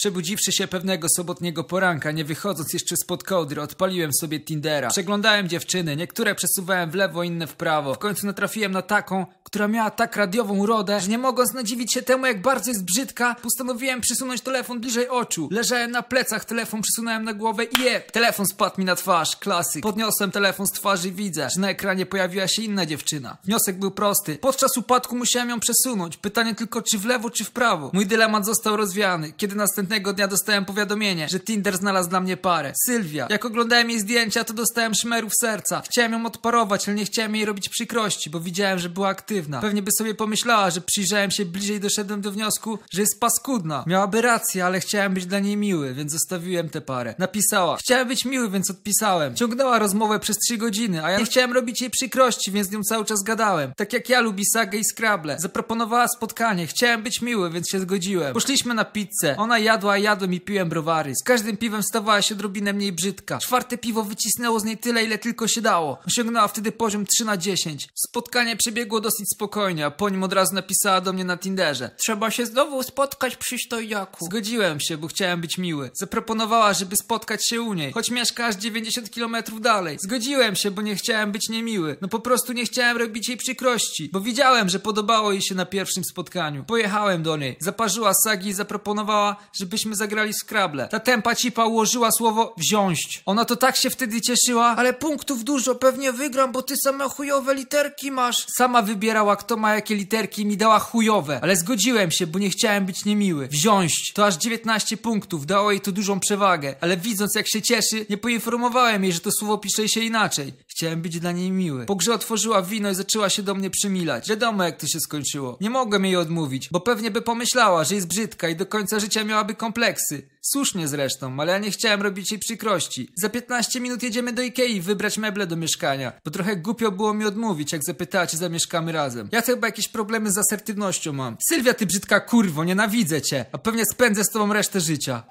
Przebudziwszy się pewnego sobotniego poranka, nie wychodząc jeszcze spod kołdry, odpaliłem sobie Tindera. Przeglądałem dziewczyny, niektóre przesuwałem w lewo, inne w prawo. W końcu natrafiłem na taką, która miała tak radiową urodę, że nie mogąc nadziwić się temu, jak bardzo jest brzydka, postanowiłem przysunąć telefon bliżej oczu. Leżałem na plecach, telefon przysunąłem na głowę i jeb, telefon spadł mi na twarz, klasyk. Podniosłem telefon z twarzy i widzę, że na ekranie pojawiła się inna dziewczyna. Wniosek był prosty. Podczas upadku musiałem ją przesunąć. Pytanie tylko, czy w lewo, czy w prawo. Mój dylemat został rozwiany, kiedy następnego dnia dostałem powiadomienie, że Tinder znalazł dla mnie parę. Sylwia. Jak oglądałem jej zdjęcia, to dostałem szmerów serca. Chciałem ją odparować, ale nie chciałem jej robić przykrości, bo widziałem, że była aktywna. Pewnie by sobie pomyślała, że przyjrzałem się bliżej i doszedłem do wniosku, że jest paskudna. Miałaby rację, ale chciałem być dla niej miły, więc zostawiłem tę parę. Napisała, chciałem być miły, więc odpisałem. Ciągnęła rozmowę przez trzy godziny, a ja nie chciałem robić jej przykrości, więc z nią cały czas gadałem. Tak jak ja lubi sagę i scrabble. Zaproponowała spotkanie, chciałem być miły, więc się zgodziłem. Poszliśmy na pizzę. Ona jadła, a jadłem i piłem browary. Z każdym piwem stawała się odrobinę mniej brzydka. Czwarte piwo wycisnęło z niej tyle, ile tylko się dało. Osiągnęła wtedy poziom 3 na 10. Spotkanie przebiegło dosyć spokojnie, a po nim od razu napisała do mnie na Tinderze. Trzeba się znowu spotkać przy stojjaku. Zgodziłem się, bo chciałem być miły. Zaproponowała, żeby spotkać się u niej, choć mieszka aż 90 km dalej. Zgodziłem się, bo nie chciałem być niemiły. No po prostu nie chciałem robić jej przykrości, bo widziałem, że podobało jej się na pierwszym spotkaniu. Pojechałem do niej, zaparzyła sagi i zaproponowała, żebyśmy zagrali w Scrabble. Ta tempa cipa ułożyła słowo wziąć. Ona to tak się wtedy cieszyła, ale punktów dużo, pewnie wygram, bo ty same chujowe literki masz. Sama wybierała, kto ma jakie literki i mi dała chujowe, ale zgodziłem się, bo nie chciałem być niemiły. Wziąć. To aż 19 punktów, dało jej to dużą przewagę, ale widząc jak się cieszy, nie poinformowałem jej, że to słowo pisze się inaczej. Chciałem być dla niej miły. Po grze otworzyła wino i zaczęła się do mnie przymilać. Wiadomo jak to się skończyło. Nie mogłem jej odmówić, bo pewnie by pomyślała, że jest brzydka i do końca życia miałaby kompleksy. Słusznie zresztą, ale ja nie chciałem robić jej przykrości. Za 15 minut jedziemy do Ikei wybrać meble do mieszkania, bo trochę głupio było mi odmówić, jak zapytała, czy zamieszkamy razem. Ja chyba jakieś problemy z asertywnością mam. Sylwia, ty brzydka kurwo, nienawidzę cię, a pewnie spędzę z tobą resztę życia.